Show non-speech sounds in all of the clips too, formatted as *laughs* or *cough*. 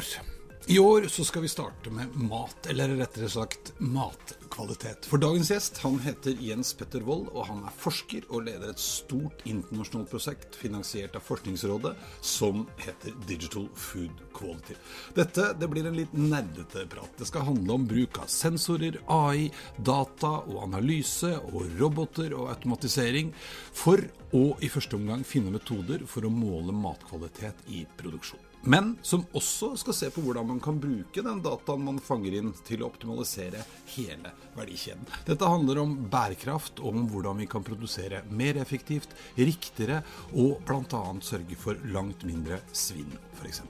År. I år så skal vi starte med mat, eller rettere sagt matkvalitet. For dagens gjest han heter Jens Petter Wold, og han er forsker og leder et stort internasjonalt prosjekt finansiert av Forskningsrådet som heter Digital Food Quality. Dette det blir en litt nerdete prat. Det skal handle om bruk av sensorer, AI, data og analyse og roboter og automatisering for å i første omgang finne metoder for å måle matkvalitet i produksjon men som også skal se på hvordan man kan bruke den dataen man fanger inn, til å optimalisere hele verdikjeden. Dette handler om bærekraft og om hvordan vi kan produsere mer effektivt, riktigere og bl.a. sørge for langt mindre svinn, f.eks.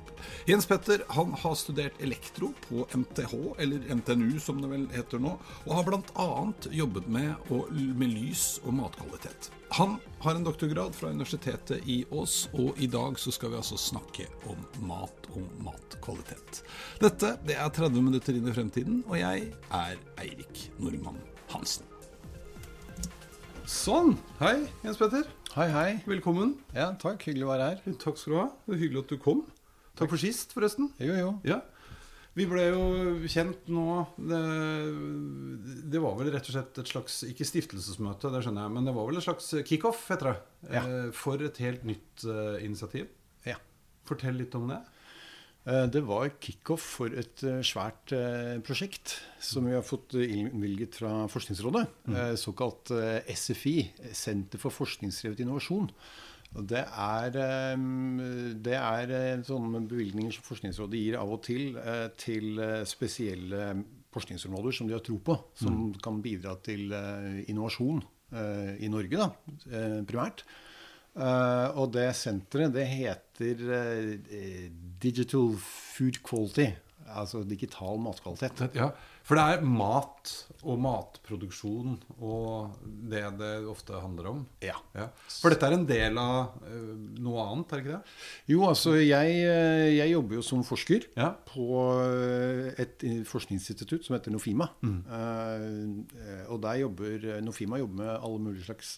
Jens Petter han har studert elektro på MTH, eller NTNU som det vel heter nå, og har bl.a. jobbet med, med lys og matkvalitet. Han har en doktorgrad fra Universitetet i Ås, og i dag så skal vi altså snakke om mat og matkvalitet. Dette det er 30 minutter inn i fremtiden, og jeg er Eirik Nordmann Hansen. Sånn. Hei, Jens Petter. Hei, hei. Velkommen. Ja, takk. Hyggelig å være her. Takk skal du ha. Det er hyggelig at du kom. Takk for sist, forresten. Jo, jo. Ja. Vi ble jo kjent nå det, det, var vel rett og slett et slags Ikke stiftelsesmøte, det skjønner jeg, men det var vel et slags kickoff, heter det. Ja. Eh, for et helt nytt uh, initiativ. Ja. Fortell litt om det. Uh, det var kickoff for et svært prosjekt som vi har fått innvilget fra Forskningsrådet. Mm. Såkalt SFI, Senter for forskningsdrevet innovasjon. Det er, ehm, det er eh, sånne bevilgninger som Forskningsrådet gir av og til eh, til eh, spesielle forskningsområder som de har tro på, som mm. kan bidra til innovasjon i Norge, da, primært. Og det senteret, det heter Digital Food Quality, altså digital matkvalitet. Ja, for det er mat og matproduksjon og det det ofte handler om? Ja. ja. For dette er en del av uh, noe annet, er det ikke det? Jo, altså jeg, eh, jeg jobber jo som forsker ja. på eh, et forskningsinstitutt som heter Nofima. Mm. Og der jobber Nofima jobber med alle mulige slags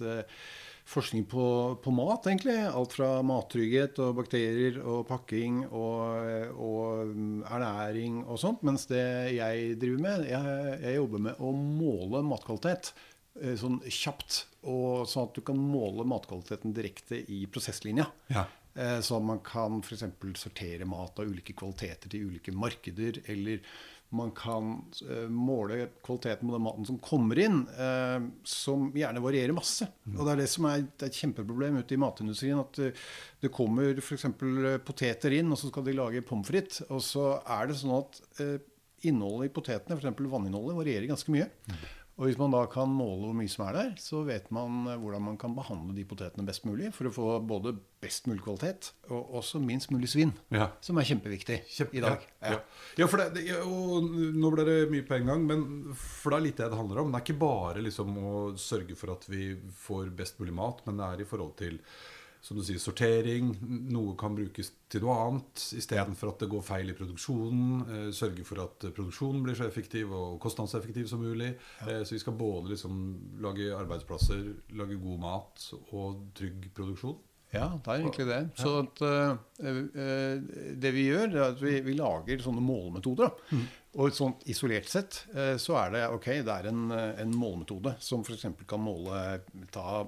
forskning på, på, mat, egentlig. Alt fra mattrygghet og bakterier og pakking og, og, ernæring og sånt. Mens det jeg driver med, jeg, jeg jobber med å måle matkvalitet eh, sånn kjapt. Og sånn at du kan måle matkvaliteten direkte i prosesslinja. Ja. Eh, så man kan f.eks. sortere mat av ulike kvaliteter til ulike markeder. Eller man kan uh, måle kvaliteten på den maten som kommer inn, uh, som gjerne varierer masse. Mm. Og Det er det som er, det er et kjempeproblem ute i matindustrien. At uh, det kommer f.eks. poteter inn, og så skal de lage pommes frites. Og så er det sånn at innholdet i potetene, f.eks. vanninnholdet, varierer ganske mye. Og hvis man da kan måle hvor mye som er der, så vet man eh, hvordan man kan behandle de potetene best mulig for å få både best mulig kvalitet og også minst mulig svinn. Ja. Som er kjempeviktig Kjempe, i dag. Ja, ja. ja for det, og Nå ble det mye på en gang, men for det er litt det det handler om. Det er ikke bare liksom å sørge for at vi får best mulig mat, men det er i forhold til som du sier, sortering. Noe kan brukes til noe annet istedenfor at det går feil i produksjonen. Eh, sørge for at produksjonen blir så effektiv og kostnadseffektiv som mulig. Ja. Eh, så vi skal både liksom lage arbeidsplasser, lage god mat og trygg produksjon. Ja, det er egentlig det. Så at, uh, det vi gjør, er at vi, vi lager sånne målemetoder. Mm. Og sånn isolert sett uh, så er det ok, det er en, en målemetode som f.eks. kan måle ta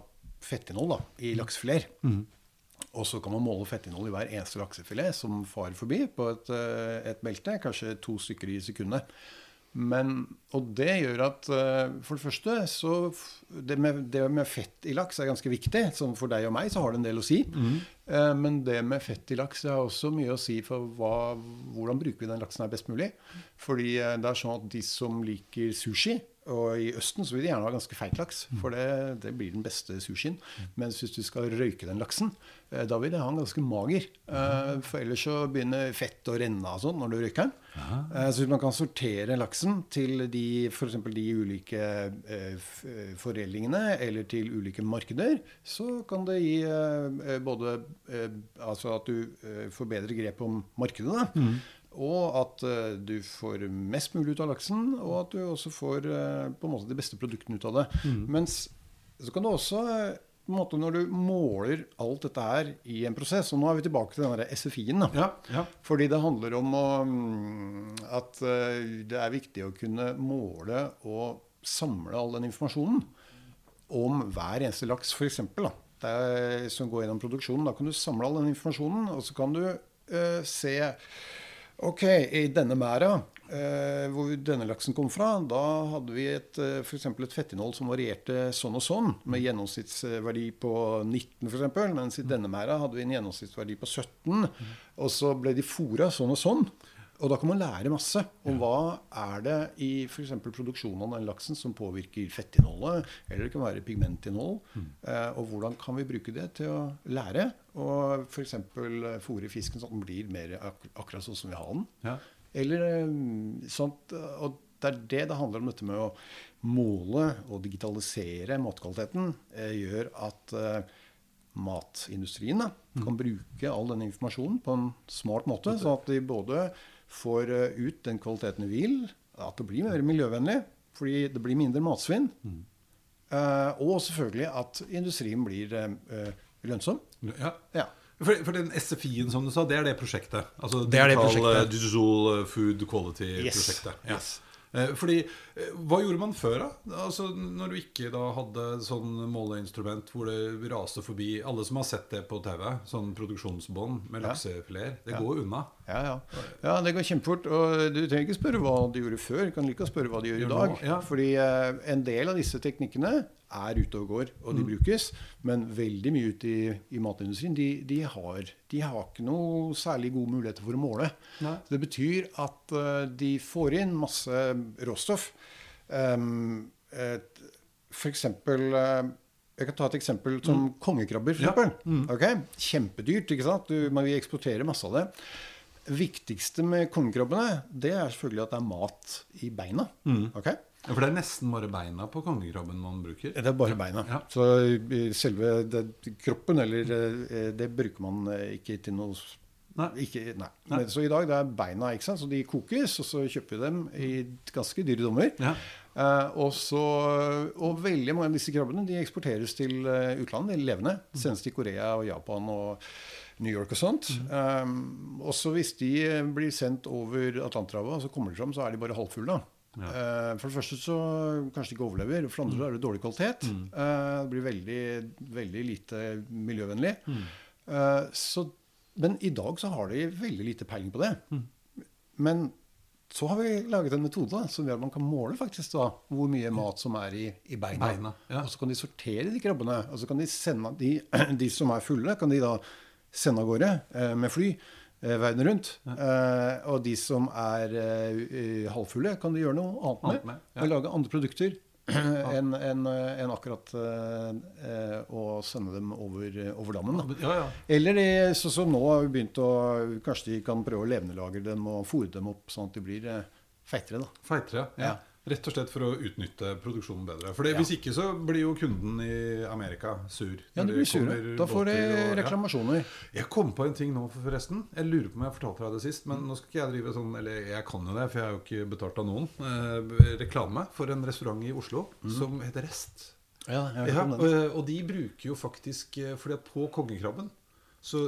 fettinnhold da, i laksefileter. Mm. Og så kan man måle fettinnholdet i hver eneste laksefilet som farer forbi på et, eh, et belte. Kanskje to stykker i sekundet. Men, og det gjør at eh, for det første så det med, det med fett i laks er ganske viktig. Sånn for deg og meg så har det en del å si. Eh, Men det med fett i laks har også mye å si for hva, hvordan bruker vi den laksen her best mulig. Fordi det er sånn at de som liker sushi og i Østen så vil de gjerne ha ganske feit laks, for det, det blir den beste sushien. Mens hvis du skal røyke den laksen, eh, da vil de ha den ganske mager. Eh, For ellers så begynner fett å renne av sånn når du røyker den. Eh, Så hvis man kan sortere laksen til de, for de ulike foredlingene eller til ulike markeder, så kan det gi både altså at du får bedre grep om markedet, da. Og at eh, du får mest mulig ut av laksen, og at du også får eh, på en måte de beste produktene ut av det. Mens så kan du også eh, på en måte Når du måler alt dette her i en prosess Og nå er vi tilbake til den SFI-en. Ja, ja. Fordi det handler om å, mm, at det er viktig å kunne måle og samle all den informasjonen om hver eneste laks, f.eks. Som går gjennom produksjonen. Da kan du samle all den informasjonen, og så kan du uh, se Ok, i denne mæra, eh, hvor denne laksen kom fra, da hadde vi et, eh, for eksempel et fettinnhold som varierte sånn og sånn, med gjennomsnittsverdi på 19 f.eks., mens i denne mæra hadde vi en gjennomsnittsverdi på 17. Og så ble de fôra sånn og sånn. Og da kan man lære masse om hva er det i f.eks. produksjonen av den laksen som påvirker fettinnholdet, eller det kan være pigmentinnhold. Eh, og hvordan kan vi bruke det til å lære? Og f.eks. fôre fisken sånn at den blir mer ak akkurat sånn som vi har den. Ja. Eller eh, sånt, Og det er det det handler om, dette med å måle og digitalisere matkvaliteten. Eh, gjør at eh, matindustrien da, kan bruke all denne informasjonen på en smart måte. Sånn at de både får eh, ut den kvaliteten vi vil, at det blir mer miljøvennlig, fordi det blir mindre matsvinn. Eh, og selvfølgelig at industrien blir eh, lønnsom. ja. Ja. For, for den SFI-en som du sa, det er det prosjektet? Altså Det er det Digital, prosjektet. Digital Food Quality-prosjektet. Yes. Yes. Eh, Fordi, eh, Hva gjorde man før, da? Altså, når du ikke da hadde sånn måleinstrument hvor det raste forbi Alle som har sett det på TV, sånn produksjonsbånd med Ja. laksefileter, det går unna. Ja, ja. ja, det går kjempefort. Og du trenger ikke spørre hva de gjorde før. Du kan like å spørre hva de gjør i dag. ja. Fordi eh, en del av disse teknikkene er ute og går, og de Mm. brukes. Men veldig mye ute i, i matindustrien, de, de, har, de har ikke noe særlig gode muligheter for å måle. Nei. Det betyr at uh, de får inn masse råstoff. Um, et, for eksempel eh, Jeg kan ta et eksempel som kongekrabber. For Mm. Ja. eksempel. Ok? Kjempedyrt. ikke sant? Du, men vi eksporterer masse av det. viktigste med kongekrabbene det er selvfølgelig at det er mat i beina. Mm. Ja, For det er nesten bare beina på kongekrabben man bruker. Det er bare beina. Ja. Så eh, selve det, kroppen, eller eh, det bruker man eh, ikke til noe Nei. Ikke, nei. Nei. Men, så i dag det er beina, ikke sant? så de kokes, og så kjøper vi dem i ganske dyre dommer. Ja. Eh, og, så, og veldig mange av disse krabbene de eksporteres til eh, utlandet, de levende. Senest til Korea og Japan og New York og sånt. Og også hvis de eh, blir sendt over Atlanterhavet, og så kommer de fram, så er de bare halvfulle. da. Ja. Eh, for det første så kanskje de ikke overlever. For det andre så er det dårlig kvalitet. Eh, det blir veldig, veldig lite miljøvennlig. Eh, så, men i dag så har de veldig lite peiling på det. Men så har vi laget en metode som gjør at man kan måle faktisk da, hvor mye mat som er i, i beina. Beina, ja. Og så kan de sortere de krabbene. Og så kan de sende de, *clears throat* de som er fulle, kan de da sende av gårde med fly verden rundt. Eh, og de som er eh, halvfulle, kan de gjøre noe annet med. Annet med, ja. Og lage andre produkter *clears throat* enn en, en akkurat eh, eh, å sende dem over, over dammen. Da. Ja, ja. Eller sånn som nå har vi begynt å Kanskje de kan prøve å levendelagre dem og fòre dem opp sånn at de blir eh, feitere. da. Feitere. Ja. Ja. Rett og slett for å utnytte produksjonen bedre. For Ja. Hvis ikke så blir jo kunden i Amerika sur. Ja, de blir sure. Da får de reklamasjoner. ja. Jeg kom på en ting nå, forresten. Jeg lurer på om jeg fortalte deg det sist. Men nå skal ikke jeg drive sånn Eller jeg kan jo det, for jeg er jo ikke betalt av noen. Eh, reklame for en restaurant i Oslo som heter Rest. Ja, jeg Ja, hørt om og, den. og de bruker jo faktisk eh, Fordi at på kongekrabben så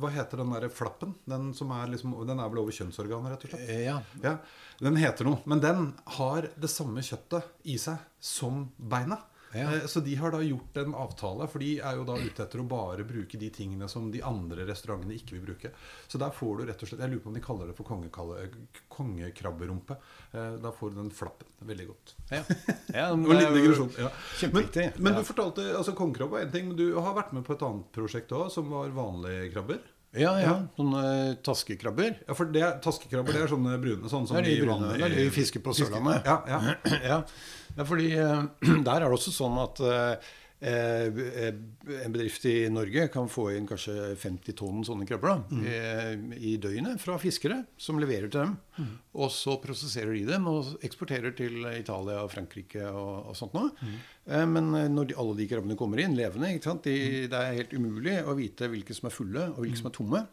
Hva heter den der flappen? Den som er liksom Den er vel over kjønnsorganet, rett og slett? Eh, Ja. Ja, Den heter noe. Men den har det samme kjøttet i seg som beina. Ja. Eh, Så de har da gjort en avtale, for de er jo da ute etter å bare bruke de tingene som de andre restaurantene ikke vil bruke. Så der får du rett og slett Jeg lurer på om de kaller det for kongekalle- kongekrabberumpe. Eh, Da får du den flappen. Veldig godt. Ja. *laughs* ja men liten digresjon. Ja. Men, men du fortalte altså Kongekrabbe var én ting, men du har vært med på et annet prosjekt òg, som var vanlige krabber. Ja, ja. Sånne taskekrabber. Ja, for det er, Taskekrabber det er sånne brune, sånne som Det er de de brune. vanlige- Det er de vi fisker på Sørlandet. Ja, ja. *clears throat* ja. Ja, fordi eh, *clears throat* der er det også sånn at eh, eh, en bedrift i Norge kan få inn kanskje 50 tonn sånne krabber da, i, i døgnet fra fiskere som leverer til dem. Og så prosesserer de dem og eksporterer til Italia og Frankrike og, og sånt noe. Eh, Men eh, når de, alle de krabbene kommer inn levende? De, det er helt umulig å vite hvilke som er fulle og hvilke som er tomme.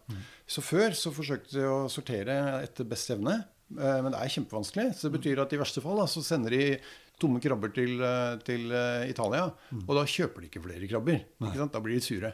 Så før så forsøkte de å sortere etter beste evne. Eh, Men det er kjempevanskelig. Så det betyr at i verste fall da, så sender de tomme krabber til, eh, til Italia. Italia. Og da kjøper de ikke flere krabber. Ikke sant? Da blir de sure.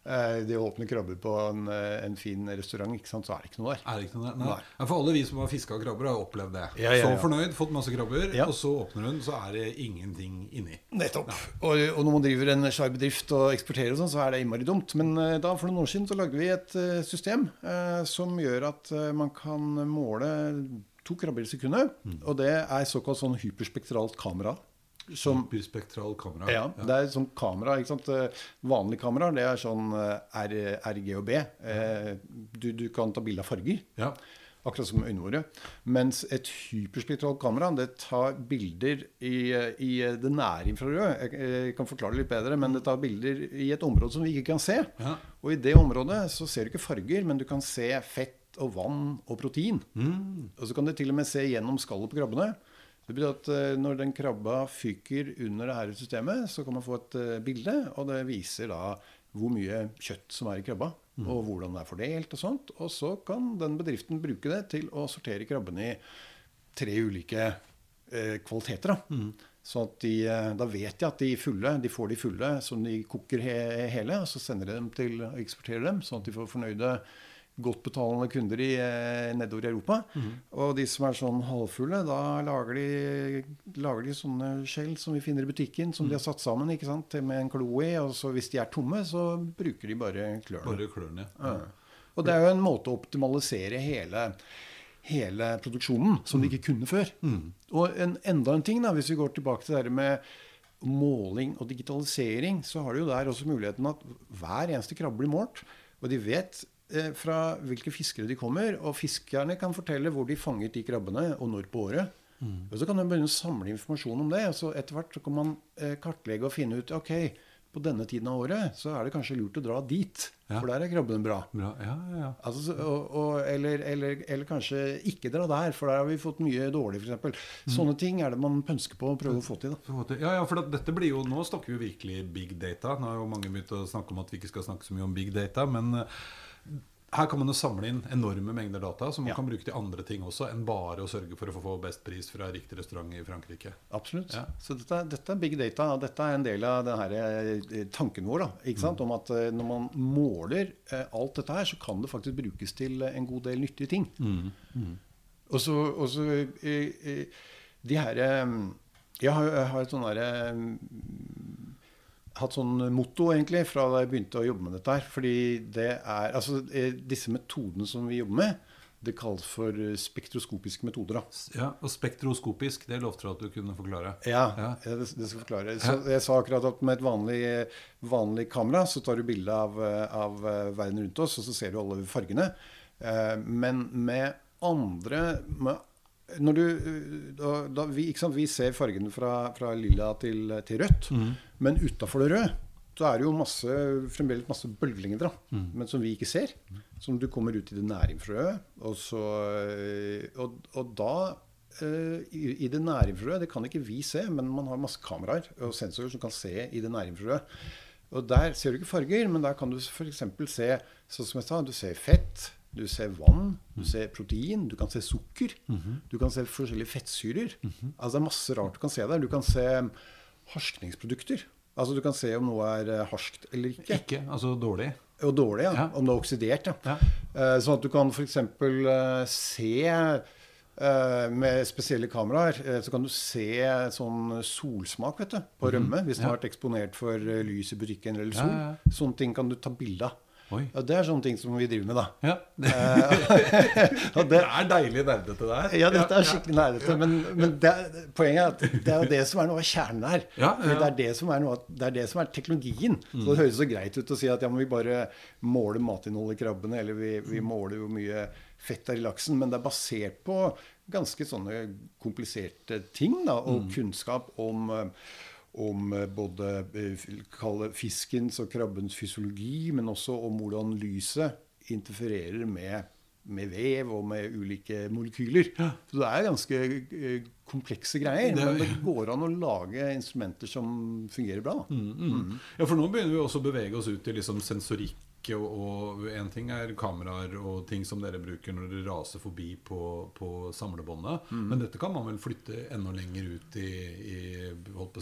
Eh, å åpner krabber på en, eh, en fin restaurant, ikke sant? så er det ikke noe der. Er det ikke noe der? Nei. Nei. For alle vi som har fiska krabber, har opplevd det. Ja, ja, Så fornøyd, fått masse krabber, Ja. og så åpner hun, så er det ingenting inni. Nettopp. Og, og når man driver en svær bedrift og eksporterer, og sånn, så er det innmari dumt. Men eh, da for noen år siden så lagde vi et eh, system eh, som gjør at eh, man kan måle to krabber i sekundet. Og det er såkalt sånn hyperspektralt kamera. Som hyperspektralt kamera. ja, det er sånn kamera. ikke sant? Eh, Vanlig kamera det er sånn eh, R, RG og B. Eh, Du, du kan ta bilde av farger. Ja. Akkurat som øynene våre. Mens et hyperspektralt kamera det tar bilder i, i det nære infrarøde. Jeg, jeg kan forklare det litt bedre, men det tar bilder i et område som vi ikke kan se. Ja. Og i det området så ser du ikke farger, men du kan se fett og vann og protein. Og så kan du til og med se gjennom skallet på krabbene. Det betyr at eh, når den krabba fyker under det her systemet, så kan man få et eh, bilde, og det viser da hvor mye kjøtt som er i krabba, og hvordan det er fordelt og sånt. Og så kan den bedriften bruke det til å sortere krabbene i tre ulike eh, kvaliteter. Da. Sånn at de, eh, da vet de at de fulle, de får de fulle som de koker he hele, og så sender de dem til og eksporterer dem, sånn at de får fornøyde godt betalende kunder i, eh, nedover i Europa. Og de som er sånn halvfulle, da lager de, lager de sånne skjell som vi finner i butikken, som de har satt sammen ikke sant, med en klo i. Og så hvis de er tomme, så bruker de bare klørne. Bare klørne. Ja. Og det er jo en måte å optimalisere hele, hele produksjonen som de ikke kunne før. Og en, enda en ting, da, hvis vi går tilbake til det her med måling og digitalisering, så har du jo der også muligheten at hver eneste krabbe blir målt. Og de vet fra hvilke fiskere de kommer, og fiskerne kan fortelle hvor de fanget de krabbene, og når på året. Og så kan du begynne å samle informasjon om det. og så Etter hvert så kan man eh, kartlegge og finne ut ok, på denne tiden av året så er det kanskje lurt å dra dit. Ja. For der er krabbene bra. Bra. Ja, ja, ja. Altså, og, og, eller, eller, eller kanskje ikke dra der, for der har vi fått mye dårlig, f.eks. Sånne ting er det man pønsker på å prøve å få til. da. Ja, ja, for dette blir jo, Nå snakker vi virkelig big data. Nå har jo mange begynt å snakke om at vi ikke skal snakke så mye om big data. Men eh, her kan man jo samle inn enorme mengder data som man Ja. kan bruke til andre ting også enn bare å sørge for å få best pris fra riktig restaurant i Frankrike. Absolutt. Ja. Så dette, dette er big data. og Dette er en del av denne eh, tanken vår. Da, ikke sant? Om at eh, når man måler eh, alt dette her, så kan det faktisk brukes til en god del nyttige ting. Og så, og så de her Jeg har, jeg har et sånn derre hatt sånn motto egentlig fra da jeg begynte å jobbe med dette her. Fordi det er Altså eh, disse metodene som vi jobber med, det kalles for eh, spektroskopiske metoder. da. Ja, Og spektroskopisk, det lovte du at du kunne forklare. Ja, Ja. ja, det, det skal jeg forklare. Så jeg sa akkurat at med et vanlig, vanlig kamera så tar du bilde av, eh, av verden rundt oss, og så ser du alle fargene. Men med andre med, når du, da, da vi, sant, vi ser fargene fra, fra lilla til, til rødt, men utafor det røde så er det jo masse, fremdeles masse bølgelengder, da, men som vi ikke ser. Som du kommer ut i det nære infrarøde. Og, så, eh, og, og da eh, i, det nære infrarøde, det kan ikke vi se, men man har masse kameraer og sensorer som kan se i det nære infrarøde. Og der ser du ikke farger, men der kan du f.eks. se sånn som jeg sa, du ser fett, du ser vann, du ser protein, du kan se sukker. Du kan se forskjellige fettsyrer. Altså Det er masse rart du kan se der. Du kan se harskningsprodukter. Altså Du kan se om noe er eh, harskt eller ikke. Ikke, altså dårlig. Og dårlig, ja. Ja. Om det er oksidert. Ja. Ja. Eh, sånn at du kan f.eks. Uh, se Eh, med spesielle kameraer eh, så kan du se sånn solsmak vet du, på rømme. Hvis den har vært eksponert for eh, lys i butikken eller sol. Sånne ting kan du ta bilde av. Ja, det er sånne ting som vi driver med, da. Ja. *laughs* Det, det, er deilig nerdete der. ja, dette er skikkelig nerdete. Men, men det, poenget er at det er det som er noe av kjernen her. Det, er det, som er noe, det er det som er teknologien. Så Mm. Det høres så greit ut å si at ja, men vi bare måler matinnholdet i krabbene, eller vi, Mm. vi måler hvor mye fett er i laksen. Men det er basert på ganske sånne kompliserte ting, da, og Mm. kunnskap om om eh, både eh, fiskens og krabbens fysiologi, men også om hvordan lyset interfererer med, med vev og med ulike molekyler. Så det er ganske eh, komplekse greier. Det Men det går an å lage instrumenter som fungerer bra. Da. Mm. Ja, for nå begynner vi også å bevege oss ut i liksom sensorikk. Og, en ting er kameraer og ting som dere bruker når dere raser forbi på, på samlebåndet. Men dette kan man vel flytte enda lenger ut i, i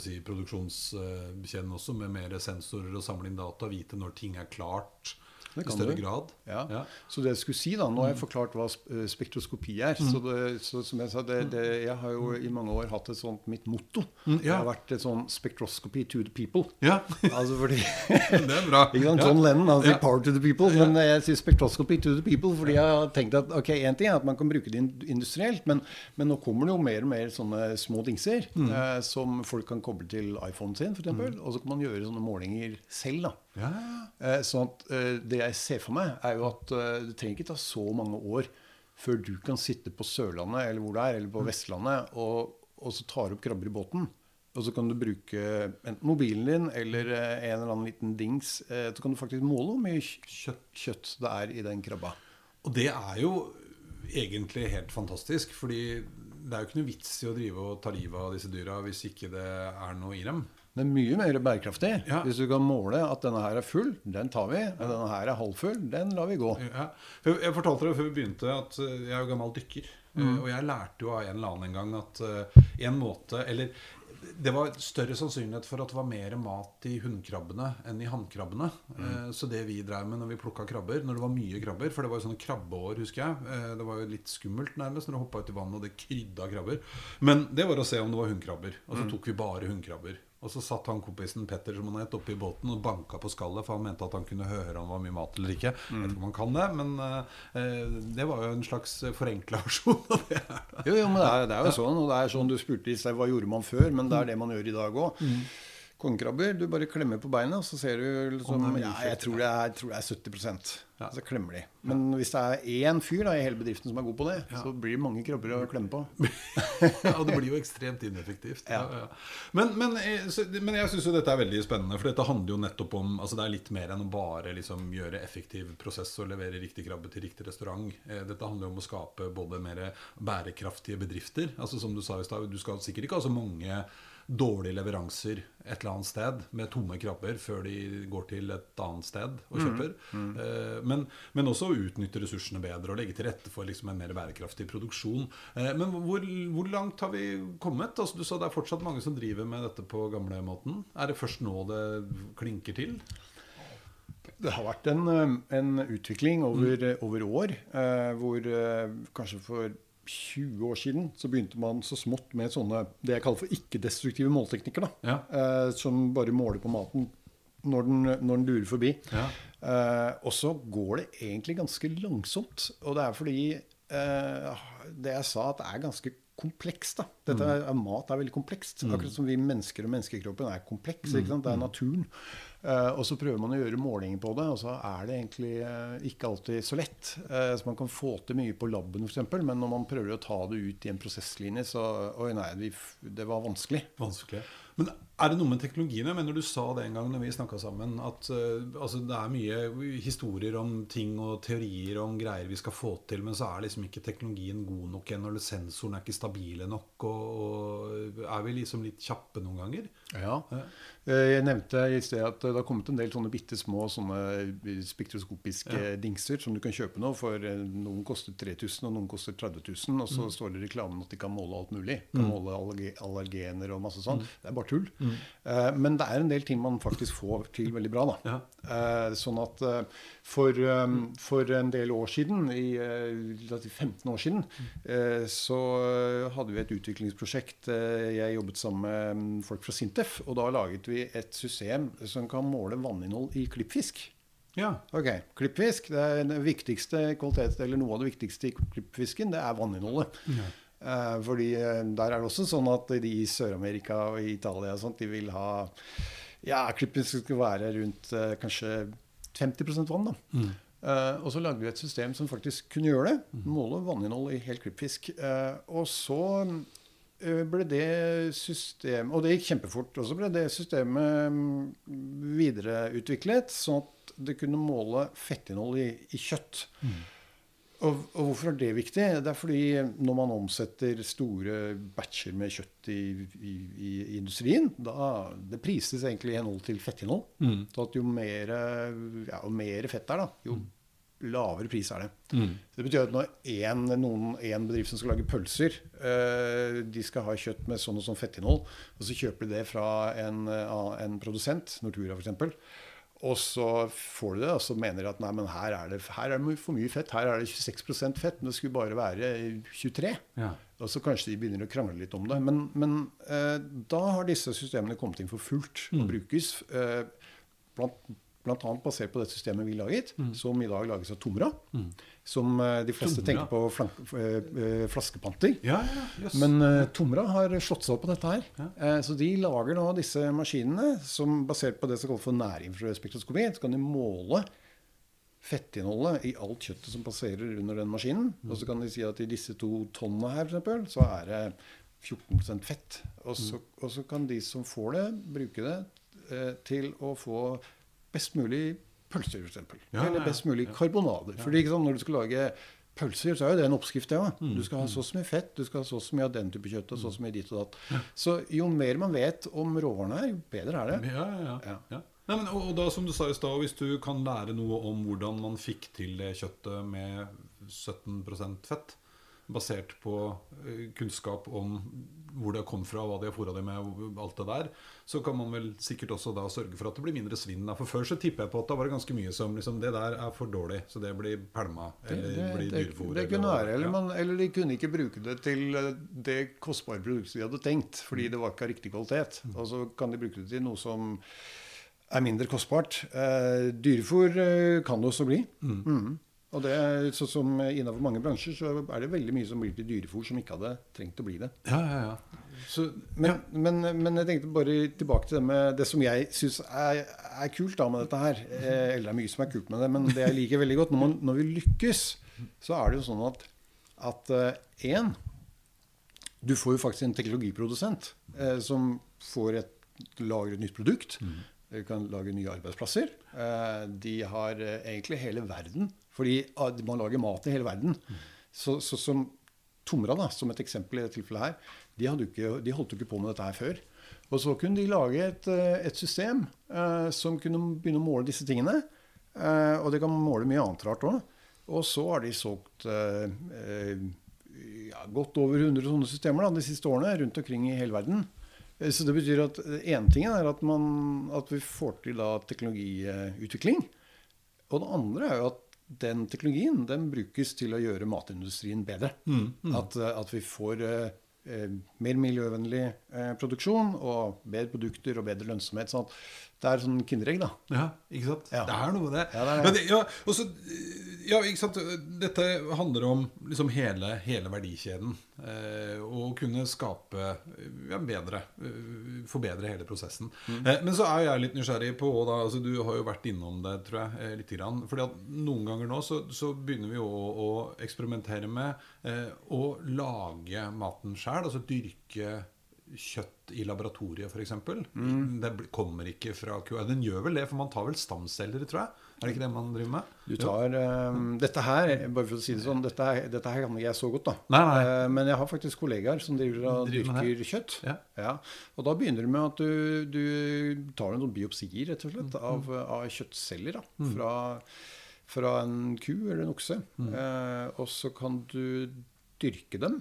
si, produksjonskjeden også, med mer sensorer og samle inn data, vite når ting er klart i større du. grad. Ja. Ja. Så det jeg skulle si da, Nå har jeg forklart hva eh, spektroskopi er. Så, det, så som Jeg sa, det, det, jeg har jo i mange år hatt et sånt mitt motto. Mm, Det har vært et sånn spektroskopi to the people. Ja, *laughs* Altså fordi *laughs* det er bra. Ikke sant? Ja. John Lennon han sier Ja. 'power to the people', men jeg sier 'spektroskopi to the people'. Fordi jeg har tenkt at ok, en ting er at man kan bruke det industrielt, men, men nå kommer det jo mer og mer sånne små dingser Mm. eh, som folk kan koble til iPhonen sin, f.eks. Og så kan man gjøre sånne målinger selv. da. Ja, ja. Eh, sånn at eh, Det jeg ser for meg, er jo at eh, det trenger ikke ta så mange år før du kan sitte på Sørlandet eller hvor det er, eller på Vestlandet, og, og så tar opp krabber i båten. Og så kan du bruke enten mobilen din eller en eller annen liten dings. eh, Så kan du faktisk måle hvor mye kjøtt, kjøtt det er i den krabba. Og det er jo egentlig helt fantastisk, fordi det er jo ikke noe vits i å drive og ta livet av disse dyra hvis ikke det er noe i dem. Det er mye mer bærekraftig. Ja. Hvis du kan måle at denne her er full, den tar vi. Og denne her er halvfull, den lar vi gå. Ja. Jeg fortalte deg før vi begynte at eh, jeg er jo gammel dykker. Eh, Mm. Og jeg lærte jo av en eller annen en gang at eh, en måte Eller det var større sannsynlighet for at det var mer mat i hunnkrabbene enn i hannkrabbene. Mm. Så det vi drev med når vi plukka krabber, når det var mye krabber For det var jo sånne krabbeår, husker jeg. Det var jo litt skummelt nærmest når du hoppa ut i vannet og det krydda krabber. Men det var å se om det var hunnkrabber. Og Mm. så tok vi bare hunnkrabber. Og så satt han kompisen Petter som han het oppe i båten og banka på skallet, for han mente at han kunne høre om det var mye mat eller ikke. Jeg vet ikke om han kan det, men uh, det var jo en slags forenkla *laughs* versjon av det. her. Jo, jo, men det er, det er jo sånn. Og det er sånn du spurte i seg hva gjorde man før, men det er det man gjør i dag òg. Kongekrabber, du bare klemmer på beina, og så ser du liksom Ja, jeg tror det er, jeg tror det er 70 Ja. Så klemmer de. Men hvis det er én fyr da, i hele bedriften som er god på det, Ja. så blir det mange krabber å klemme på. *laughs* Ja, og det blir jo ekstremt ineffektivt. Ja, Men, men, eh, så, men jeg syns jo dette er veldig spennende, for dette handler jo nettopp om altså Det er litt mer enn å bare liksom gjøre effektiv prosess og levere riktig krabbe til riktig restaurant. Eh, Dette handler jo om å skape både mer bærekraftige bedrifter. Altså Som du sa i stad, du skal sikkert ikke ha så mange dårlige leveranser et eller annet sted med tomme krabber før de går til et annet sted og kjøper. Eh, Men, men også utnytte ressursene bedre og legge til rette for liksom en mer bærekraftig produksjon. Eh, Men hvor, hvor langt har vi kommet? Altså, du sa det er fortsatt mange som driver med dette på gamlemåten. Er det først nå det klinker til? Det har vært en, eh, en utvikling over, mm. over år, eh, hvor kanskje for 20 år siden så begynte man så smått med sånne det jeg kaller for ikke-destruktive målteknikker. da, Ja. eh, Som bare måler på maten når den, når den durer forbi. Ja. Eh, og så går det egentlig ganske langsomt. Og det er fordi eh, det jeg sa, at det er ganske komplekst. da. Dette er, Mat er veldig komplekst. Akkurat som vi mennesker og menneskekroppen er kompleks. ikke sant? Det er naturen. Eh, og så prøver man å gjøre målinger på det, og så er det egentlig eh, ikke alltid så lett. Eh, så man kan få til mye på laben f.eks., men når man prøver å ta det ut i en prosesslinje, så Oi, nei, det var vanskelig. Vanskelig. Men er det noe med teknologien? Jeg mener Du sa det en gang når vi snakka sammen, at altså, det er mye historier om ting og teorier om greier vi skal få til, men så er liksom ikke teknologien god nok ennå, eller sensorene er ikke stabile nok, og, og er vi liksom litt kjappe noen ganger? Ja. Eh, Jeg nevnte i sted at det har kommet en del sånne bitte små spektroskopiske Ja. dingser som du kan kjøpe nå. For eh, noen koster 3000, og noen koster 30 000. Og så Mm. står det i reklamen at de kan måle alt mulig. Kan måle allergener og masse Mm. sånn. Det er bare tull. Eh, men det er en del ting man faktisk får til veldig bra. da. Ja. Eh, sånn at eh, for, um, for en del år siden, i eh, la oss si 15 år siden, eh, så eh, hadde vi et utviklingsprosjekt. Eh, jeg jobbet sammen med mm, folk fra Sintef, og da laget vi et system som kan måle vanninnhold i klippfisk. ja. Ok, Klippfisk, det er den viktigste kvalitet, eller noe av det viktigste i klippfisken, det er vanninnholdet. Eh, fordi eh, der er det også sånn at de i Sør-Amerika og i Italia og sånt, de vil ha Ja, klippfisk skal være rundt eh, kanskje 50 vann, da. Eh, og så lagde vi et system som faktisk kunne gjøre det. Måle vanninnhold i hel klippfisk. Uh, og så ble det system Og det gikk kjempefort. Og så ble det systemet mm, videreutviklet sånn at det kunne måle fettinnhold i, i kjøtt. Og, og hvorfor er det viktig? Det er fordi når man omsetter store batcher med kjøtt i, i, i industrien, da det prises egentlig i henhold til fettinnhold. Så at jo mer, ja, jo mer fett det er, da, jo lavere pris er det. Så det betyr at når en, noen, en bedrift som skal lage pølser, eh, de skal ha kjøtt med sånn og sånn fettinnhold, og så kjøper de det fra en, eh, en produsent, Nortura f.eks., og så får du det, og så mener de at nei, men her er det, her er det for mye fett. Her er det 26% fett, men det skulle bare være 23 Ja. Og så kanskje de begynner å krangle litt om det. Men, men eh, da har disse systemene kommet inn for fullt og brukes. Eh, blant, annet basert på det systemet vi laget, som i dag lages av Tomra. Som eh, de fleste Tomra? tenker på flank, eh, eh, flaskepanter. Ja, ja, yes. Men uh, Tomra har slått seg opp på dette her. Ja. Uh, så de lager nå disse maskinene som basert på det som kalles for nærinfraspektroskopi. Så kan de måle fettinnholdet i alt kjøttet som passerer under den maskinen. Mm. Og så kan de si at i disse to tonnene her, for eksempel, så er det 14% fett. Og så, Mm. og så kan de som får det, bruke det eh, til å få best mulig pølser, f.eks. Ja, Eller best mulig karbonader. Fordi ikke sant, når du skal lage pølser, så er jo det en oppskrift, òg. Mm, Du skal ha så mye fett, du skal ha så mye av den type kjøtt, og så mye ditt og datt. Så jo mer man vet om råvarene her, jo bedre er det. Ja, ja, ja. Ja. ja. Nei, men, og, og da, som du sa i stad, hvis du kan lære noe om hvordan man fikk til det kjøttet med 17% fett, basert på eh, kunnskap om hvor det kom fra, hva de har fôra det med, alt det der, så kan man vel sikkert også da sørge for at det blir mindre svinn. For før så tipper jeg på at da var det ganske mye som liksom Det der er for dårlig, så det blir pælma. Eller det, blir det, det kunne være. Eller, man, eller de kunne ikke bruke det til eh, det kostbare produktet de hadde tenkt, fordi det var ikke av riktig kvalitet. Mm. Og så kan de bruke det til noe som er mindre kostbart. Eh, dyrefôr eh, kan det også bli. Mhm. Og det er sånn som Innenfor mange bransjer så er det veldig mye som blir til dyrefòr som ikke hadde trengt å bli det. Ja, ja, ja. Så, Men, men, men jeg tenkte bare tilbake til det med det som jeg syns er, er kult da med dette her. Eh, eller det er mye som er kult med det, men det jeg liker veldig godt Når, man, når vi lykkes, så er det jo sånn at at én Du får jo faktisk en teknologiprodusent eh, som får et, lager et nytt produkt. De kan lage nye arbeidsplasser. Eh, de har eh, egentlig hele verden. Fordi ah, man lager mat i hele verden. Så, så som Tomra, da, som et eksempel i dette tilfellet her, de, ikke, de holdt jo ikke på med dette her før. Og så kunne de lage et, eh, et system eh, som kunne begynne å måle disse tingene. Eh, og det kan måle mye annet rart òg. Og så har de solgt eh, ja, godt over 100 sånne systemer da, de siste årene rundt omkring i hele verden. Eh, Så det betyr at én ting er at, man, at vi får til da teknologiutvikling. Og det andre er jo at den teknologien den brukes til å gjøre matindustrien bedre. At, mm. at vi får eh, eh, mer miljøvennlig eh, produksjon og bedre produkter og bedre lønnsomhet. sånn at det er sånn kinderegg, da. Ja, ikke sant? Ja. Det er noe med det. Ja, det er ja. Men det ja, også, ja, ikke sant? Dette handler om liksom hele, hele verdikjeden. Eh, og kunne skape ja, bedre eh, Forbedre hele prosessen. Mm. Eh, men så er jeg litt nysgjerrig på da, altså, Du har jo vært innom det, tror jeg, litt. grann. Fordi at noen ganger nå så, så begynner vi å, å eksperimentere med eh, å lage maten sjøl. Altså dyrke kjøtt i laboratoriet, f.eks. Mm. Det kommer ikke fra kua. Den gjør vel det, for man tar vel stamceller, tror jeg. Er det ikke det man driver med? Du tar um, Dette her, bare for å si det sånn, dette, dette her kan ikke jeg så godt, da. Nei, nei. Uh, men jeg har faktisk kollegaer som driver og dyrker kjøtt. Ja. Og da begynner det med at du, du tar en sånn biopsier, rett og slett, av, av kjøttceller. Da, fra, fra en ku eller en okse. Eh, og så kan du dyrke dem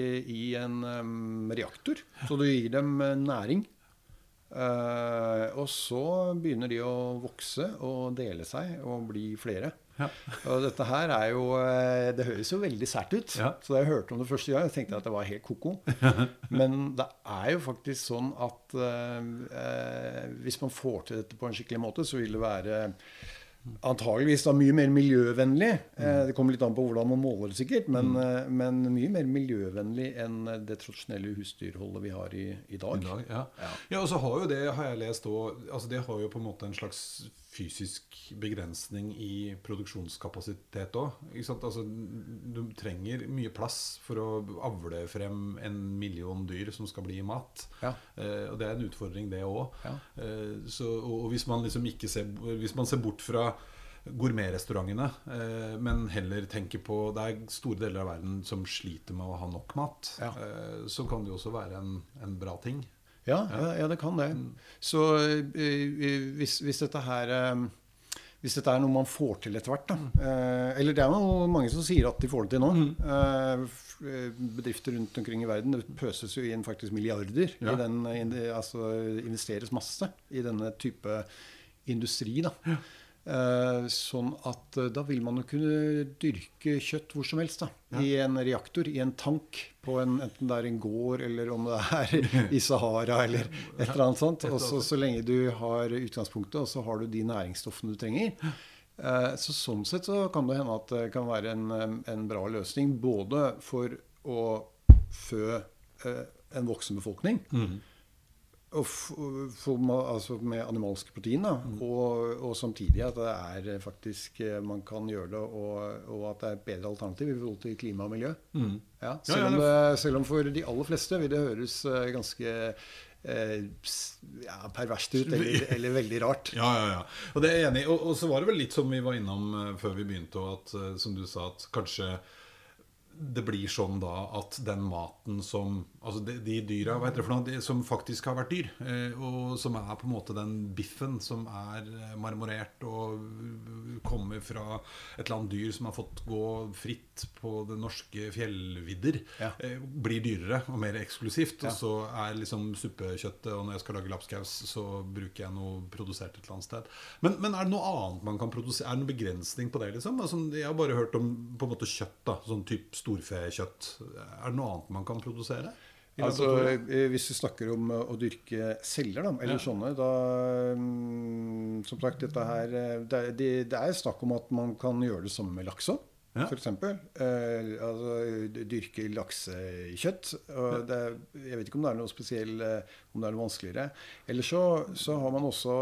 i en um, reaktor. Så du gir dem eh, næring. Uh, og så begynner de å vokse og dele seg og bli flere. Ja. Og dette her er jo eh, Det høres jo veldig sært ut. Ja. Så da jeg hørte om det første gang, tenkte jeg at det var helt ko-ko. *laughs* Men det er jo faktisk sånn at uh, uh, hvis man får til dette på en skikkelig måte, så vil det være Antageligvis da mye mer miljøvennlig. Eh, Det kommer litt an på hvordan man måler det, sikkert. Men, eh, men mye mer miljøvennlig enn det tradisjonelle husdyrholdet vi har i, i dag. I dag, ja. Ja. ja, og så har jo det, har jeg lest òg altså Det har jo på en måte en slags fysisk begrensning i produksjonskapasitet òg. Altså, du trenger mye plass for å avle frem en million dyr som skal bli mat. Ja. Eh, og det er en utfordring, det òg. Ja. Eh, og, og hvis man liksom ikke ser Hvis man ser bort fra gourmetrestaurantene, eh, men heller tenker på Det er store deler av verden som sliter med å ha nok mat. Ja. Eh, så kan det jo også være en, en bra ting. Ja, ja, ja, det kan det. Så eh, hvis, hvis dette her eh, hvis dette er noe man får til etter hvert da. Eh, eller det er jo mange som sier at de får det til nå. Mm. eh, bedrifter rundt omkring i verden. Det pøses jo inn faktisk milliarder. Ja. I den, altså investeres masse i denne type industri. da. Eh, sånn at eh, da vil man jo kunne dyrke kjøtt hvor som helst. da. I en reaktor, i en tank, på en, enten det er en gård eller om det er *laughs* i Sahara eller et eller annet sånt. Og så så lenge du har utgangspunktet, og så har du de næringsstoffene du trenger. Eh, så sånn sett så kan det hende at det kan være en, en bra løsning både for å fø eh, en voksen befolkning ma- altså med animalske protein, da, og, og samtidig at det er faktisk eh, man kan gjøre det, og, og at det er et bedre alternativ i forhold til klima og miljø. Mm. Ja, selv, ja, om det- det, selv om for de aller fleste vil det høres eh, ganske eh, ja, perverst ut, eller, eller veldig rart. *laughs* Ja, ja, ja. Og det er jeg enig i. Og, og så var det vel litt som vi var innom før vi begynte, og at, som du sa, at kanskje det blir sånn da at den maten som Altså de, de dyra hva heter det for noe, de, som faktisk har vært dyr, eh, og som er på en måte den biffen som er eh, marmorert og uh, kommer fra et eller annet dyr som har fått gå fritt på det norske fjellvidder, Ja. eh, blir dyrere og mer eksklusivt. Ja. Og så er liksom suppekjøttet, og når jeg skal lage lapskaus, så bruker jeg noe produsert et eller annet sted. Men, men er det noe annet man kan produsere? Er det noen begrensning på det? liksom? Altså, jeg har bare hørt om på en måte kjøtt, da, sånn type storfekjøtt. Er det noe annet man kan produsere? Altså, eh, Hvis vi snakker om eh, å dyrke celler, da, eller Ja. sånne, da mm, Som sagt, dette her eh, det, det, det er snakk om at man kan gjøre det samme med laks òg. Ja. Eksempel. Eh, altså, dyrke laksekjøtt. Det, jeg vet ikke om det er noe spesiell, eh, om det er noe vanskeligere. Eller så, så har man også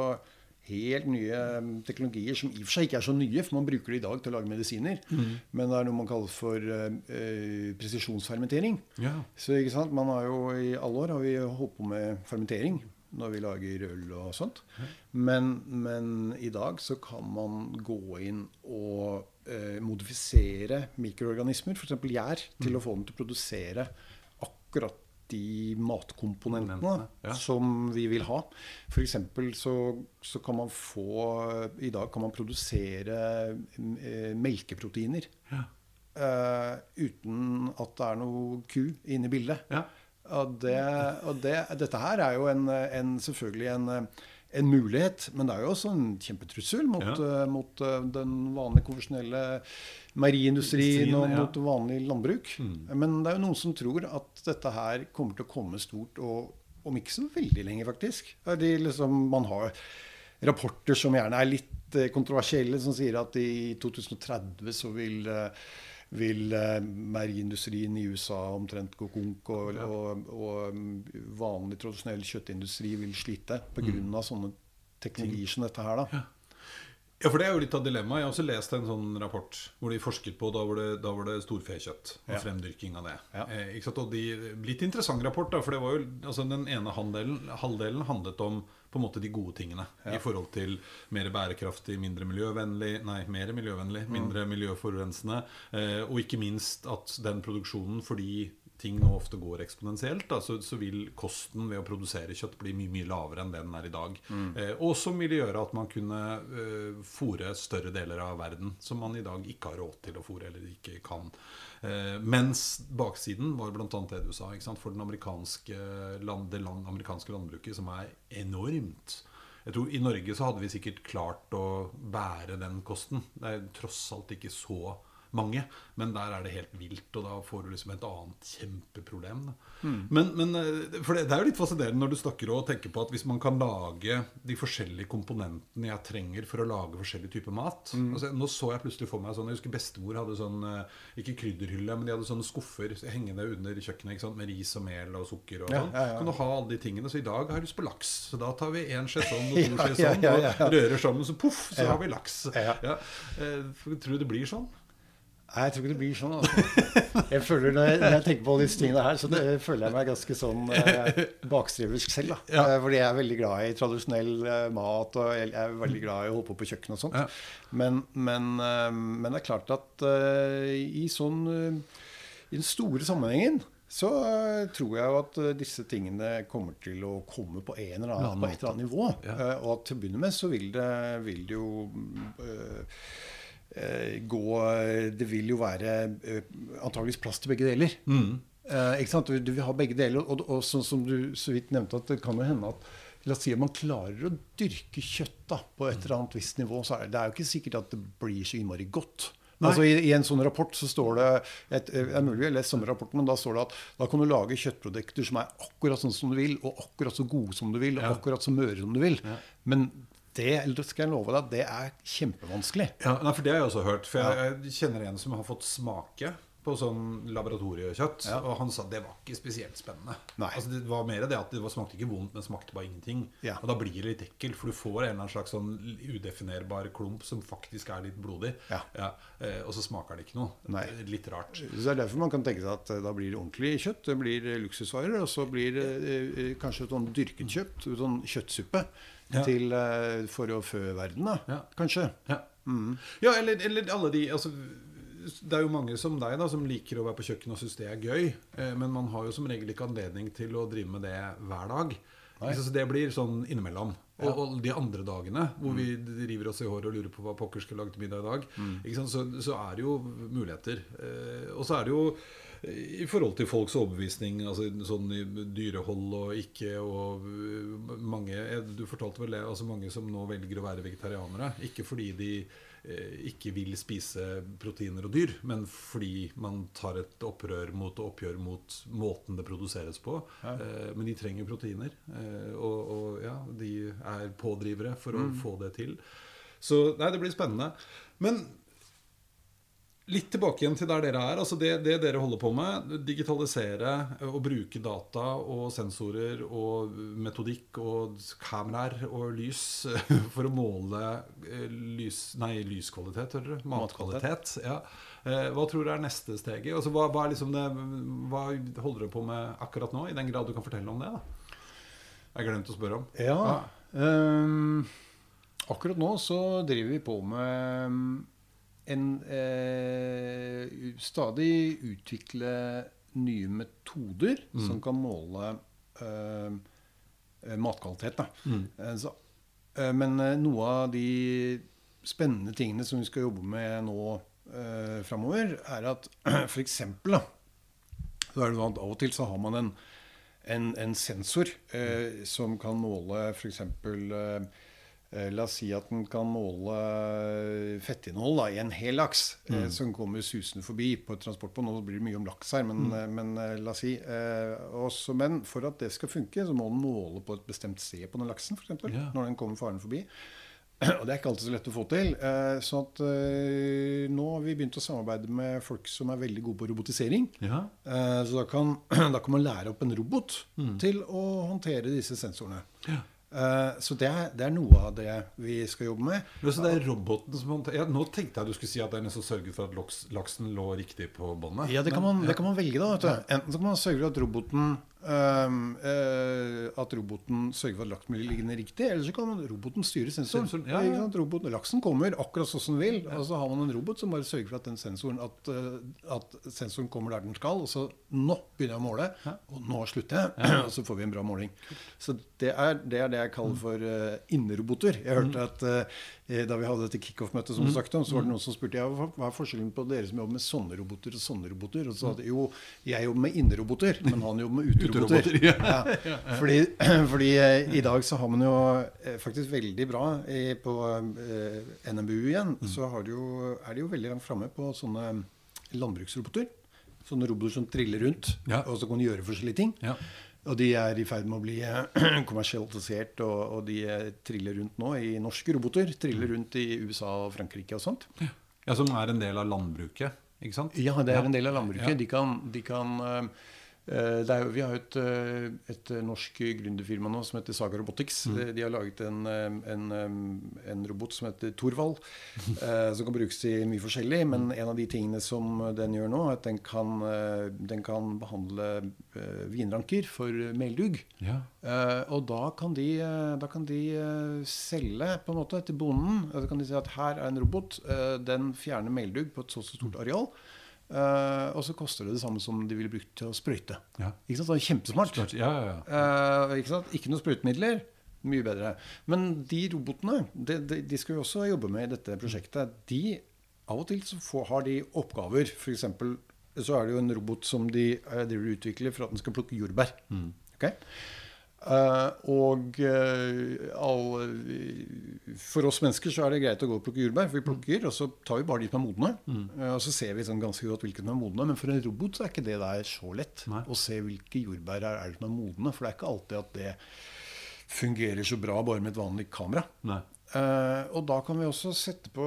helt nye mm, teknologier som i og for seg ikke er så nye, for man bruker det i dag til å lage medisiner. Men det er noe man kaller for eh, eh, presisjonsfermentering. Ja. Så ikke sant, man har jo I alle år har vi holdt på med fermentering når vi lager øl og sånt. Men, men i dag så kan man gå inn og eh, modifisere mikroorganismer, f.eks. gjær, til å få dem til å produsere akkurat de matkomponentene ja. som vi vil ha. F.eks. Så, så kan man få I dag kan man produsere eh, melkeproteiner. Ja. uh, uten at det er noe ku inne i bildet. Ja. Og, det, og det, dette her er jo en, en, selvfølgelig en, en mulighet, men det er jo også en kjempetrussel mot, Ja. uh, mot uh, den vanlige konvensjonelle meieriindustrien og ja. mot vanlig landbruk. Mm. Men det er jo noen som tror at dette her kommer til å komme stort, og om ikke så veldig lenge, faktisk. Liksom, man har rapporter som gjerne er litt eh, kontroversielle, som sier at i 2030 så vil eh, vil eh, meieriindustrien i USA omtrent gå konk, og, og, og vanlig tradisjonell kjøttindustri vil slite pga. Mm. sånne teknologier som dette her. da. Ja, for det er jo litt av dilemmaet. Jeg har også lest en sånn rapport hvor de forsket på Da var det, da var det storfekjøtt og Ja. fremdyrking av det. Ja. Eh? Og de, litt interessant rapport, da, for det var jo altså Den ene handelen, halvdelen handlet om på en måte de gode tingene. I forhold til mer bærekraftig, mindre miljøvennlig Nei, mer miljøvennlig, mindre miljøforurensende. Eh, og ikke minst at den produksjonen, fordi ting nå ofte går eksponentielt, så, så vil kosten ved å produsere kjøtt bli mye mye lavere enn det den er i dag. Eh, og som ville gjøre at man kunne eh, fòre større deler av verden som man i dag ikke har råd til å fòre eller ikke kan. Eh, mens baksiden var bl.a. det du sa. For den amerikanske, land, det land, amerikanske landbruket, som er enormt. Jeg tror I Norge så hadde vi sikkert klart å bære den kosten. Det er tross alt ikke så mange, men der er det helt vilt, og da får du liksom et annet kjempeproblem. Da. Men, men eh, for det, det er jo litt fascinerende når du snakker og tenker på at hvis man kan lage de forskjellige komponentene jeg trenger for å lage forskjellig type mat altså, Nå så jeg plutselig for meg sånn Jeg husker bestemor hadde sånn eh, Ikke krydderhylle, men de hadde sånne skuffer hengende under kjøkkenet med ris og mel og sukker og Ja, sånn. ja, ja. Kan du ha alle de tingene. Så i dag har jeg lyst på laks. Så da tar vi én skje sånn og *laughs* to ja. og rører sammen, så poff, så har vi laks. Ja. Ja. Eh, Tror du det blir sånn? Nei, jeg tror ikke det blir sånn. Altså. Jeg føler når jeg, når jeg tenker på disse tingene her, så det, føler jeg meg ganske sånn eh, bakstreversk selv. da. Ja. Eh, fordi jeg er veldig glad i tradisjonell eh, mat, og jeg er veldig glad i å holde på på kjøkkenet og sånt. Ja. Men, men, eh, men det er klart at eh, i sånn eh, I den store sammenhengen så tror jeg jo at disse tingene kommer til å komme på en eller annen, på et eller annet nivå. Ja. Og at til å begynne med så vil det, vil det jo gå Det vil jo være eh, antageligvis plass til begge deler. Eh, ikke sant? Du, vil ha begge deler. Og, og sånn som du så vidt nevnte, at det kan jo hende at La oss si at man klarer å dyrke kjøtt da, på et eller annet visst nivå. så er det, det er jo ikke sikkert at det blir så innmari godt. Altså i, I en sånn rapport så står det et, Det er mulig jeg lest samme rapporten, men da står det at da kan du lage kjøttprodukter som er akkurat sånn som du vil, og akkurat så gode som du vil, og Ja. akkurat så møre som du vil. Men det eller skal jeg love deg, det er kjempevanskelig. Ja, nei, for Det har jeg også hørt. For jeg, jeg kjenner en som har fått smake på sånn laboratoriekjøtt. Ja. Og han sa det var ikke spesielt spennende. Altså, det var mer det at det var, smakte ikke vondt, men smakte bare ingenting. Ja. Og da blir det litt ekkelt, for du får en eller annen slags sånn udefinerbar klump som faktisk er litt blodig. Ja. eh, og så smaker det ikke noe. Nei. Litt rart. Så det er derfor man kan tenke seg at eh, da blir det ordentlig kjøtt. Det blir eh, luksusvarer, og så blir det eh, kanskje sånn dyrket kjøtt, sånn kjøttsuppe, Ja. til, uh, for å fø verden, da. Ja. Kanskje. Ja, ja eller, eller alle de altså, Det er jo mange som deg da som liker å være på kjøkkenet og syns det er gøy. Eh, men man har jo som regel ikke anledning til å drive med det hver dag. Så det blir sånn innimellom. Og, og de andre dagene hvor vi river oss i håret og lurer på hva pokker skal lage til middag i dag, sant? Så, så er det jo muligheter. Eh, og så er det jo i forhold til folks overbevisning, altså sånn i dyrehold og ikke og uh, mange eh, Du fortalte vel det, altså mange som nå velger å være vegetarianere. Ikke fordi de eh, ikke vil spise proteiner og dyr, men fordi man tar et opprør mot og oppgjør mot måten det produseres på. Ja. men de trenger proteiner, eh, og, og ja, de er pådrivere for å få det til. Så nei, det blir spennende. Men Litt tilbake igjen til der dere er. altså Det, det dere holder på med, digitalisere og bruke data og sensorer og metodikk og kameraer og lys *laughs* for å måle eh, lys, nei, lyskvalitet, hører du? Matkvalitet. Ja. Eh, Hva tror du er neste steget? Altså, hva, hva, er liksom det, hva holder dere på med akkurat nå, i den grad du kan fortelle om det? da? Jeg glemte å spørre om. Ja. ehm, akkurat nå så driver vi på med en eh, stadig utvikle nye metoder som kan måle eh, eh, matkvalitet. Da. Eh, så, eh, men noe av de spennende tingene som vi skal jobbe med nå eh, framover, er at *clears throat* da, så er det sånn at av og til så har man en, en, en sensor eh, som kan måle f.eks. Eh, la oss si at den kan måle fettinnhold da, i en hel laks eh, som kommer susende forbi på et transportbånd. Nå blir det mye om laks her, men, mm. men eh, la oss si. Eh, også, men for at det skal funke, så må den måle på et bestemt sted på den laksen, f.eks. Yeah. Når den kommer farende forbi. *clears throat* Og det er ikke alltid så lett å få til. Eh, så at, eh, nå har vi begynt å samarbeide med folk som er veldig gode på robotisering. Ja. Eh, så da kan, *clears throat* da kan man lære opp en robot til å håndtere disse sensorene. Ja. Eh, så det er, det er noe av det vi skal jobbe med. Men så det er roboten som håndterer ja, Nå tenkte jeg du skulle si at det er den som sørger for at laks, laksen lå riktig på båndet. Ja, det kan, man, det kan man velge, da. Vet du. Enten så kan man sørge for at roboten øhm, uh, At roboten sørger for at laksen blir liggende riktig, eller så kan man, roboten styre sensoren. Sensoren, ja, ja. Roboten, laksen kommer akkurat sånn som den vil, og så har man en robot som bare sørger for at den sensoren at, uh, at sensoren kommer der den skal, og så nå begynner jeg å måle, og nå slutter jeg, *clears throat* og så får vi en bra måling. Så det er det, er det jeg kaller for uh, inneroboter. Jeg hørte at uh, da vi hadde dette kickoff-møtet, som du snakket om, så var det noen som spurte ja, hva er forskjellen på dere som jobber med sånne roboter og sånne roboter. Og så sa de jo, jeg jobber med inneroboter, men han jobber med uteroboter. Uteroboter, ja. *laughs* Ja. Fordi, *clears throat* fordi eh, i dag så har man jo eh, faktisk veldig bra i, på eh, NMBU igjen, så har det jo, er de jo veldig langt framme på sånne landbruksroboter. Sånne roboter som triller rundt, Ja. og som kan gjøre forskjellige ting. Ja. Og de er i ferd med å bli eh, *clears throat* kommersialisert, og, og de eh, triller rundt nå i norske roboter. Triller rundt i USA og Frankrike og sånt. Ja, Som er en del av landbruket, ikke sant? Ja, det er en del av landbruket. Ja. De kan, de kan eh, jo, Vi har et, eh, et norsk gründerfirma nå som heter Saga Robotics. Mm. De, de har laget en, en, en robot som heter Thorvald, *laughs* eh, som kan brukes til mye forskjellig. Men Mm. en av de tingene som den gjør nå, er at den kan, den kan behandle eh, vinranker for meldugg. Ja. Og da kan de, da kan de selge på en måte til bonden. Da kan de si at her er en robot. den fjerner meldugg på et så så stort areal. Eh, og så koster det det samme som de ville brukt til å sprøyte. Ja. Ikke sant? Er kjempesmart. Ja, ja, ja. Eh, ikke sant? Ikke noe sprøytemidler. Mye bedre. Men de robotene de, de, de skal vi også jobbe med i dette prosjektet. De, av og til så får, har de oppgaver. F.eks. så er det jo en robot som de eh, og utvikler for at den skal plukke jordbær. Ok? Eh, og uh, all, for oss mennesker så er det greit å gå og plukke jordbær, for vi plukker, og så tar vi bare de som er modne. Eh, og så ser vi sånn ganske godt hvilke som er modne. Men for en robot så er ikke det der så lett Nei. å se hvilke jordbær er, er som er modne. For det er ikke alltid at det fungerer så bra bare med et vanlig kamera. Eh, og da kan vi også sette på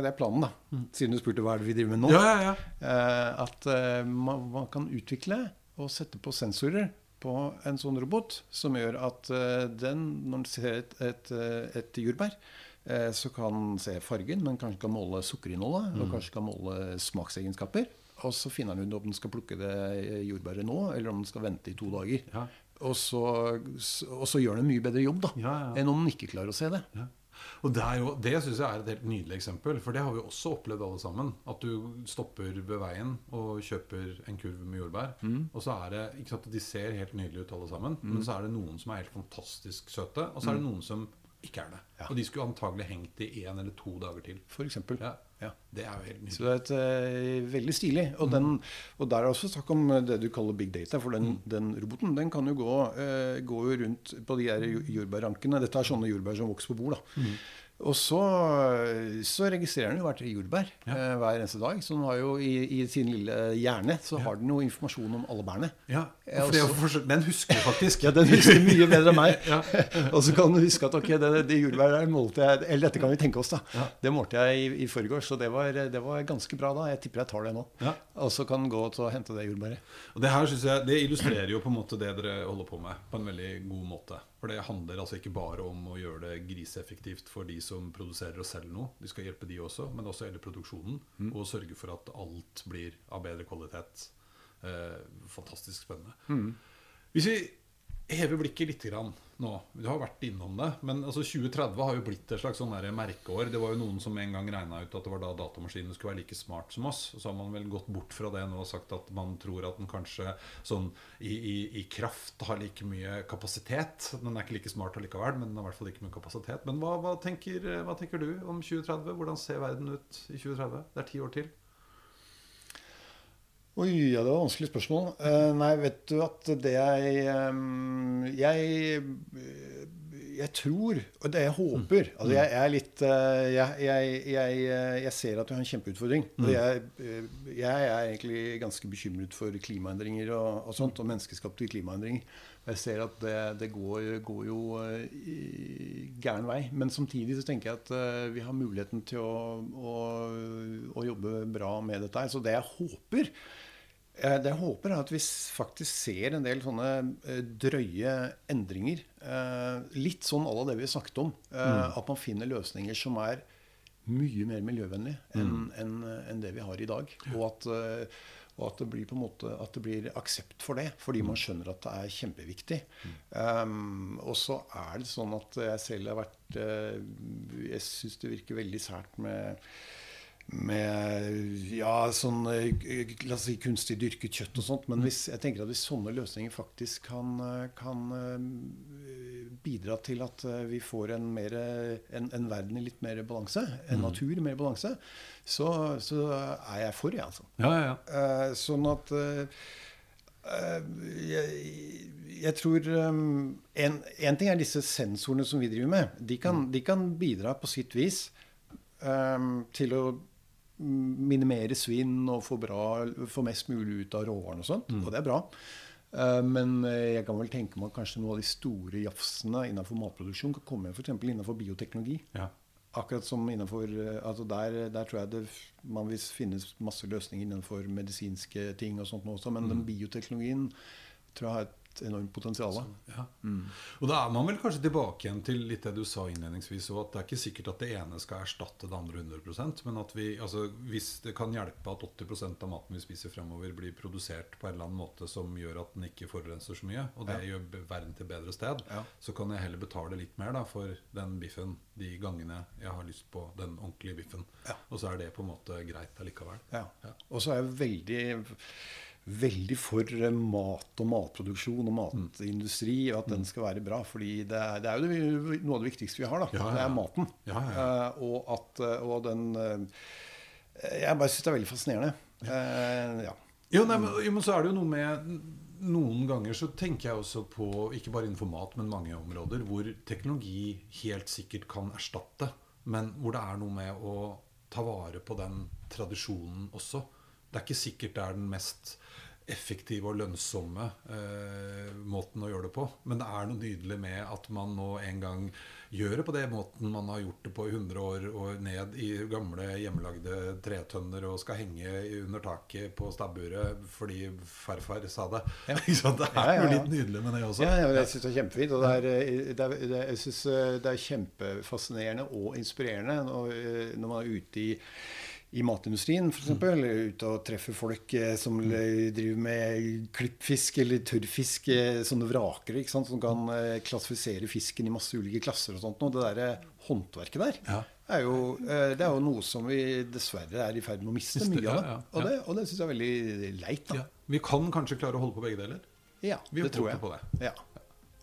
Det er planen, da. Siden du spurte hva er det vi driver med nå. Ja, ja, ja. Eh, at eh, man, man kan utvikle og sette på sensorer på en sånn robot som gjør at eh, den, når den ser et, et, eh, et jordbær, eh, så kan den se fargen, men kanskje kan måle sukkerinnholdet, og kanskje kan måle smaksegenskaper. Og så finner den ut om den skal plukke det jordbæret nå, eller om den skal vente i to dager. Ja. Og, så, og så gjør den en mye bedre jobb da, Ja, ja. enn om den ikke klarer å se det. Og Det, er jo, det syns jeg er et helt nydelig eksempel. For det har vi også opplevd alle sammen. At du stopper ved veien og kjøper en kurv med jordbær. Og så er det, ikke sant, De ser helt nydelige ut alle sammen, men så er det noen som er helt fantastisk søte, og så er det noen som ikke er det. Ja. Og de skulle antagelig hengt i én eller to dager til. For eksempel. Ja. Ja. Det er jo helt Så det er et, uh, veldig stilig. Og, den, og der er også snakk om det du kaller big data. For den, den roboten den kan jo gå, uh, gå rundt på de der jo- jordbærrankene. Dette er sånne jordbær som vokser på bord. da. Og så, så registrerer den jo hvert jordbær Ja. eh, hver eneste dag. Så den har jo i, i sin lille hjerne så har den jo informasjon om alle bærene. Ja, for Den husker du faktisk. *laughs* Ja, den husker mye bedre enn meg. *laughs* *laughs* Og så kan du huske at ok, det, det jordbæret der målte jeg Eller dette kan vi tenke oss, da. Ja. Det målte jeg i, i forgårs, så det var, det var ganske bra da. Jeg tipper jeg tar det nå. Ja. Og så kan den gå til å hente det jordbæret. Og Det her synes jeg, det illustrerer jo på en måte det dere holder på med, på en veldig god måte. For det handler altså ikke bare om å gjøre det griseeffektivt for de som produserer og selger noe. De skal hjelpe de også, men også hele produksjonen. Og sørge for at alt blir av bedre kvalitet. Eh, fantastisk spennende. Hvis vi hever blikket litt grann nå Du har vært innom det, men altså 2030 har jo blitt et slags sånn merkeår. Det var jo noen som en gang regna ut at det var da datamaskinene skulle være like smart som oss. Så har man vel gått bort fra det nå og sagt at man tror at den kanskje sånn i, i, i kraft har like mye kapasitet. Den er ikke like smart allikevel, men den har i hvert fall like mye kapasitet. Men hva, hva, tenker, hva tenker du om 2030? Hvordan ser verden ut i 2030? Det er ti år til. Oi, ja, det var et vanskelig spørsmål. Uh, nei, vet du at det jeg um, Jeg jeg tror, og det jeg håper altså jeg, jeg er litt eh, jeg, jeg, jeg, eh, ser at vi har en kjempeutfordring. Og jeg, eh, jeg er egentlig ganske bekymret for klimaendringer og, og sånt, og menneskeskapte klimaendringer. Jeg ser at det, det går, går jo eh, gæren vei. Men samtidig så tenker jeg at eh, vi har muligheten til å, å, å jobbe bra med dette her. Så det jeg håper jeg håper, er at vi faktisk ser en del sånne eh, drøye endringer. Eh, litt sånn à la det vi snakket om. Mm. At man finner løsninger som er mye mer miljøvennlige enn mm. en, en det vi har i dag. Og at, og at, det blir på en måte, at det blir aksept for det, fordi man mm. skjønner at det er kjempeviktig. Mm. Um, og så er det sånn at jeg selv har vært Jeg syns det virker veldig sært med med ja, sånn eh, la oss si, kunstig dyrket kjøtt og sånt. Men hvis, jeg tenker at hvis sånne løsninger faktisk kan, eh, kan eh, bidra til at vi får en, mer, en, en, verden i litt mer balanse, en mm. natur i mer balanse, så, så er jeg for, jeg, altså. Ja, ja, ja. sånn at jeg, jeg, tror en, en, ting er disse sensorene som vi driver med. De kan, mm. de kan bidra på sitt vis um, til å minimere svinn og få, bra, få, mest mulig ut av råvarene og sånt. Mm. Og det er bra. Uh, men jeg kan vel tenke meg at kanskje noen av de store jafsene innenfor matproduksjon kan komme f.eks. innenfor bioteknologi. Ja. Akkurat som innenfor eh, altså der, der, tror jeg det, man vil finne masse løsninger innenfor medisinske ting og sånt også. Men mm. den bioteknologien tror jeg har et enormt potensial. Ja. Mm. Og da er man vel kanskje tilbake igjen til litt det du sa innledningsvis, at det er ikke sikkert at det ene skal erstatte det andre 100% men at vi, altså, hvis det kan hjelpe at 80% av maten vi spiser fremover, blir produsert på en eller annen måte som gjør at den ikke forurenser så mye, og det ja. gjør verden til bedre sted, ja. så kan jeg heller betale litt mer da, for den biffen de gangene jeg har lyst på den ordentlige biffen. Og så er det på en måte greit allikevel. Og så er jeg veldig veldig for eh, mat og matproduksjon og matindustri, og at den skal være bra. fordi det er, det er jo det, noe av det viktigste vi har. da, ja, ja. Det er maten. Ja, uh, og, at, eh, og den uh, Jeg bare syns det er veldig fascinerende. Uh, ja. Jo, nei, men, men, så er det jo noe med Noen ganger så tenker jeg også på, ikke bare innenfor mat, men mange områder, hvor teknologi helt sikkert kan erstatte, men hvor det er noe med å ta vare på den tradisjonen også. Det er ikke sikkert det er den mest effektive og lønnsomme eh, måten å gjøre det på. Men det er noe nydelig med at man nå en gang gjør det på den måten man har gjort det på i 100 år, og ned i gamle hjemmelagde tretønner og skal henge under taket på stabburet fordi farfar sa det. Ja. *laughs* det er jo litt nydelig med det også. Ja, jeg syns det er kjempefint. Og det er, eh, det er, det er, jeg synes eh, det er kjempefascinerende og inspirerende når, eh, når man er ute i i matindustrien f.eks. Ute og treffer folk eh, som mm. driver med klippfisk eller tørrfisk, eh, sånne vrakere, ikke sant? som kan eh, klassifisere fisken i masse ulike klasser og sånt. Og det der håndverket der ja. er, jo, det er jo noe som vi dessverre er i ferd med å miste mye av. det. Og det, og det syns jeg er veldig leit. da. Vi kan kanskje klare å holde på begge deler? Ja, det tror jeg. På det. Ja.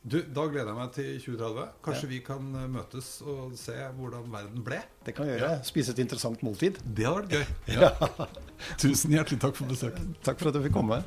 Du, Da gleder jeg meg til 2030. Kanskje ja. vi kan eh, møtes og se hvordan verden ble? Det kan vi gjøre. Ja. Spise et interessant måltid. Det hadde vært gøy. *laughs* Ja. Tusen hjertelig takk for besøket. Takk for at du fikk komme.